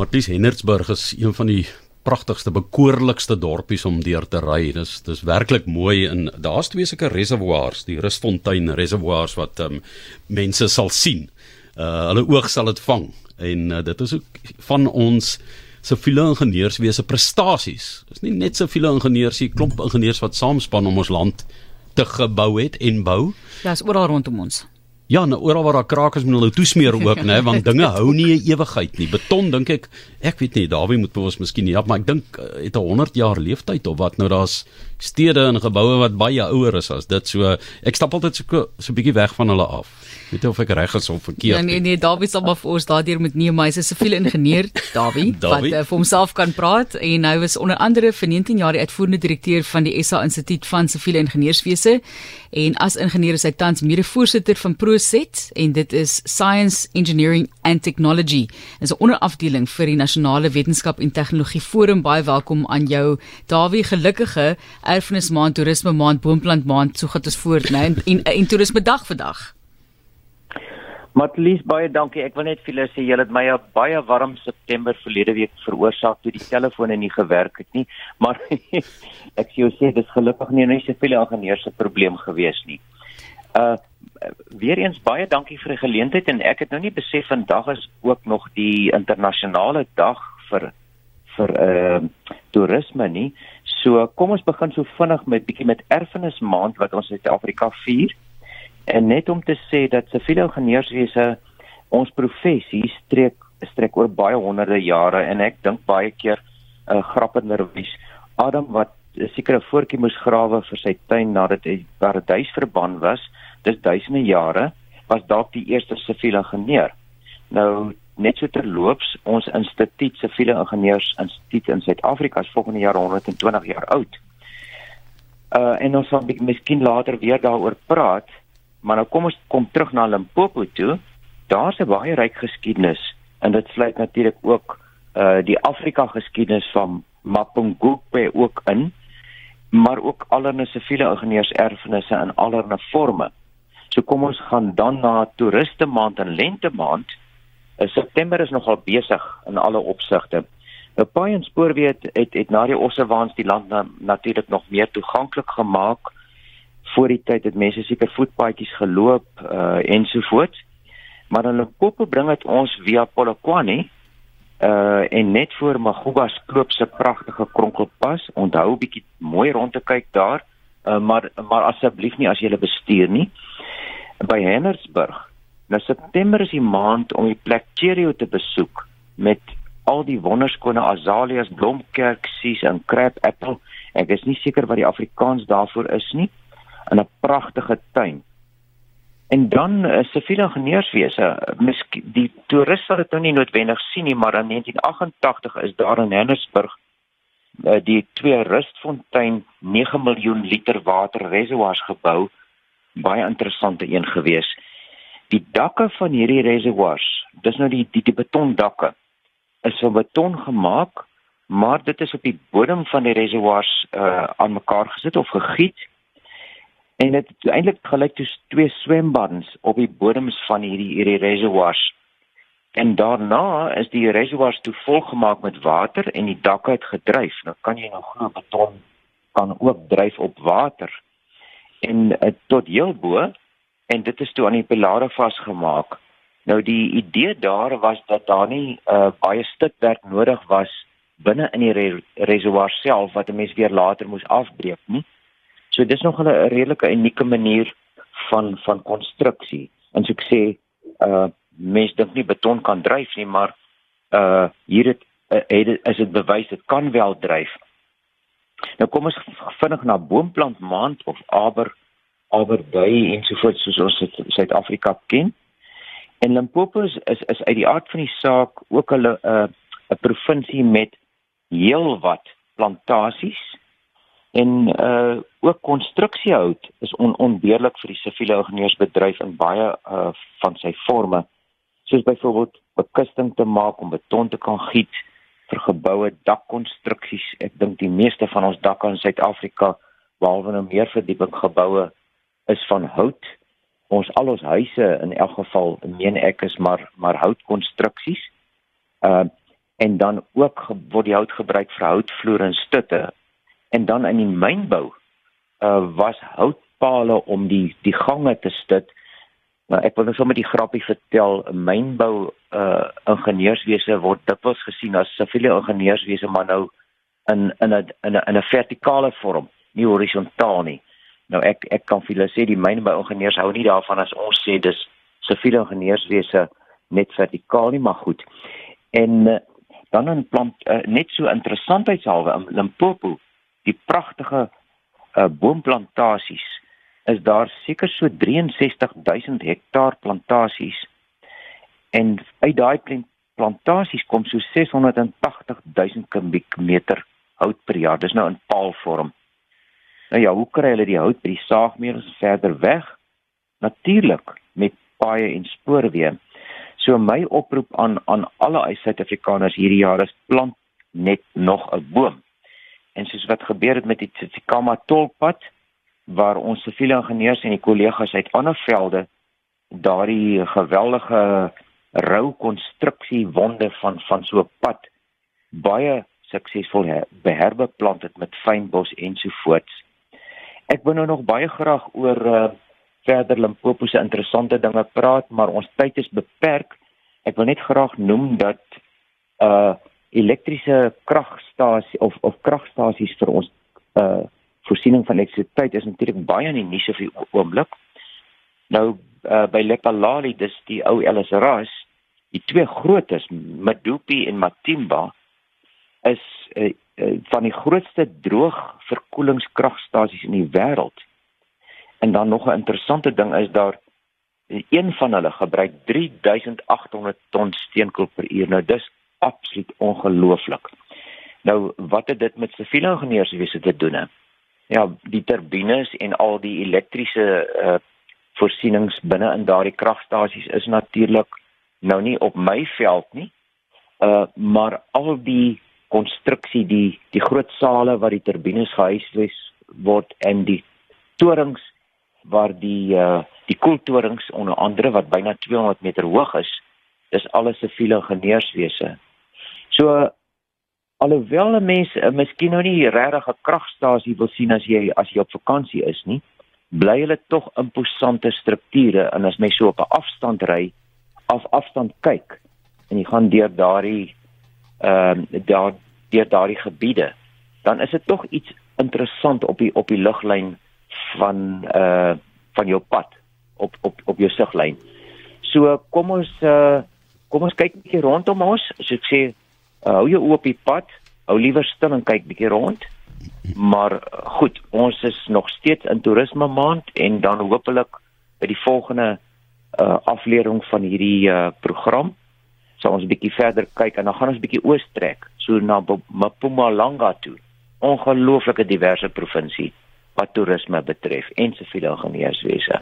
Marties Hennertsburg is een van die pragtigste bekoorlikste dorpies om deur te ry. Dis dis werklik mooi en daar's twee sulke reservoirs, die Rusfontein reservoirs wat um, mense sal sien. Uh hulle oog sal dit vang en uh, dit is ook van ons siviele ingenieurswese prestasies. Dis nie net siviele ingenieurs, hier klomp ingenieurs wat saamspan om ons land te gebou het en bou. Ja, is oral rondom ons. Ja, nou oral waar daar kraak is, moet hulle toesmeer ook, né, want dinge hou nie 'n ewigheid nie. Beton dink ek, ek weet nie, Dawie moet ons miskien nie, maar ek dink uh, het 'n 100 jaar leeftyd of wat. Nou daar's stede en geboue wat baie ouer is as dit. So ek stap altyd so so 'n bietjie weg van hulle af. Weet jy of ek reg is of verkeerd? Ja, nee nee, Dawie sal maar vir ons daardeur met neem, hy is 'n siviele ingenieur, Dawie, wat uh, vir homself kan praat en hy was onder andere vir 19 jaar die uitvoerende direkteur van die SA Instituut van Siviele Ingenieurswese en as ingenieur is hy tans mede-voorsitter van ProSet en dit is Science, Engineering and Technology. Dit is 'n onderafdeling vir die Nasionale Wetenskap en Tegnologie Forum. Baie welkom aan jou, Dawie, gelukkige erfenismaand, toerisme maand, boomplant maand, so gaan dit voort, né? En, en en toerisme dag vandag. Matlies baie dankie. Ek wil net vir julle sê julle het my 'n baie warm September verlede week veroorsaak toe die telefoon nie gewerk het nie, maar ek sê jou sê dis gelukkig nie net soveel ingenieurs se probleem gewees nie. Uh weer eens baie dankie vir die geleentheid en ek het nou nie besef vandag is ook nog die internasionale dag vir vir uh toerisme nie. So kom ons begin so vinnig met bietjie met erfenis maand wat ons in Suid-Afrika vier. En net om te sê dat siviele ingenieurswese ons professie strek strek oor baie honderde jare en ek dink baie keer 'n uh, grappenderwys Adam wat sekere voetjie moes grawe vir sy tuin nadat hy paradys verban was, dis duisende jare, was dalk die eerste siviele ingenieur. Nou net so terloops, ons instituut siviele ingenieurs instituut in Suid-Afrika is volgende jaar 120 jaar oud. Uh en ons sal miskien later weer daaroor praat. Maar nou kom ons kom terug na Limpopo toe. Daar's 'n baie ryk geskiedenis en dit sluit natuurlik ook uh die Afrika geskiedenis van Mapungubwe ook in, maar ook allerlei siviele ingenieurserfenisse in allerlei forme. So kom ons gaan dan na toeriste maand en lente maand. Uh, September is nogal besig in alle opsigte. Nou baie spoorweë het, het na die Ossewaans die land na, natuurlik nog meer toeganklik gemaak voor die tyd het mense seker voetpaadjies geloop uh ensovoorts. Maar dan Limpopo bring dit ons via Polokwane uh en net voor Maguba skloop se pragtige kronkelpas. Onthou 'n bietjie mooi rond te kyk daar. Uh maar maar asseblief nie as jy bestuur nie. By Hennersburg. Nou September is die maand om die plek Cherio te besoek met al die wonderskone azaleas, blomkerksies en crab apple. Ek is nie seker wat die Afrikaans daarvoor is nie in 'n pragtige tuin. En dan uh, siviele ingenieurswese, miskien die toeriste sal dit nou nie noodwendig sien nie, maar in 1988 is daar in Hennesburg uh, die twee rustfontein 9 miljoen liter water reservoirs gebou. Baie interessante een gewees. Die dakke van hierdie reservoirs, dis nou die die, die betondakke, is van beton gemaak, maar dit is op die bodem van die reservoirs uh, aan mekaar gesit of gegiet en dit het eintlik gelyk toe twee swembaddens op die bodems van hierdie hierdie reservoirs. En daarna is die reservoirs toe volgemaak met water en die dak het gedryf. Nou kan jy nou glo beton kan ook dryf op water. En uh, tot heel bo en dit is toe aan die pilare vasgemaak. Nou die idee daar was dat daar nie uh, baie stukwerk nodig was binne in die re reservoir self wat 'n mens weer later moes afbreek nie. So dis nog 'n redelike unieke manier van van konstruksie. En so ek sê, uh mense dink nie beton kan dryf nie, maar uh hier het, uh, het is dit bewys dit kan wel dryf. Nou kom ons vinnig na boomplant maand of aber aberby en so voort soos ons dit in Suid-Afrika ken. En Limpopo is, is is uit die aard van die saak ook 'n 'n uh, provinsie met heelwat plantasies en uh ook konstruksiehout is on onbeheerlik vir die siviele ingenieursbedryf in baie uh van sy forme. Soos byvoorbeeld bekusting te maak om beton te kan giet vir geboue dakkonstruksies. Ek dink die meeste van ons dakke in Suid-Afrika behalwe nou meer verdieping geboue is van hout. Ons al ons huise in elk geval meen ek is maar maar houtkonstruksies. Uh en dan ook word die hout gebruik vir houtvloer en stutte. En dan in die mynbou uh was houtpale om die die gange te stut. Nou ek wil net sommer die grappie vertel, mynbou uh ingenieurswese word dikwels gesien as siviele ingenieurswese maar nou in in 'n in 'n in 'n vertikale vorm, nie horisontaal nie. Nou ek ek kan vir julle sê die mynbou ingenieurs hou nie daarvan as ons sê dis siviele ingenieurswese net vertikaal nie, maar goed. En uh, dan 'n plant uh, net so interessantheidshalwe in Limpopo, die pragtige uh, boomplantasies is daar seker so 63000 hektaar plantasies en uit daai plantasies kom so 680000 kubiekmeter hout per jaar. Dis nou in paalvorm. Nou ja, hoe kry hulle die hout by die saagmeerders verder weg? Natuurlik met paaie en spoorweë. So my oproep aan aan alle Suid-Afrikaners hierdie jaar is plant net nog 'n boom. En soos wat gebeur het met die Tsikama tolpad waar ons siviele ingenieurs en die kollegas uit ander velde daardie geweldige rou konstruksie wonde van van so 'n pad baie suksesvol beherbeplant het met fynbos ensovoorts. Ek wil nou nog baie graag oor uh, verder Limpopo se interessante dinge praat, maar ons tyd is beperk. Ek wil net graag noem dat uh elektriese kragstasie of of kragstasies vir ons uh voorsiening van elektrisiteit is natuurlik baie in die nuus op die oomblik. Nou uh by Lepalali, dis die ou LSRAS, die twee grootes, Medupi en Matimba is uh, uh, van die grootste droogverkoelingskragstasies in die wêreld. En dan nog 'n interessante ding is daar een van hulle gebruik 3800 ton steenkool per uur. Nou dis absoluut ongelooflik. Nou wat het dit met siviele ingenieurswese te doen? He? Ja, die turbines en al die elektriese uh voorsienings binne in daardie kragstasies is natuurlik nou nie op my veld nie. Uh maar al die konstruksie, die die groot sale waar die turbines gehuisves word en die torings waar die uh die koeltorings onder andere wat byna 200 meter hoog is, dis alles siviele ingenieurswese. So alhoewel 'n mens uh, miskien nou nie regtig 'n kragstasie wil sien as jy as jy op vakansie is nie, bly hulle tog imposante strukture en as mens so op 'n afstand ry, af afstand kyk en jy gaan deur daardie ehm uh, daar deur daardie gebiede, dan is dit tog iets interessant op die op die luglyn van uh van jou pad op op op jou siglyn. So kom ons uh kom ons kyk 'n bietjie rondom ons. So ek sê uh, hou jou oë op die pad, hou liewer stil en kyk bietjie rond. Maar uh, goed, ons is nog steeds in toerisme maand en dan hopelik by die volgende uh aflewering van hierdie uh program sal ons bietjie verder kyk en dan gaan ons bietjie oos trek so na Mpumalanga toe. Ongelooflike diverse provinsie wat toerisme betref en siviele ingenieurswese.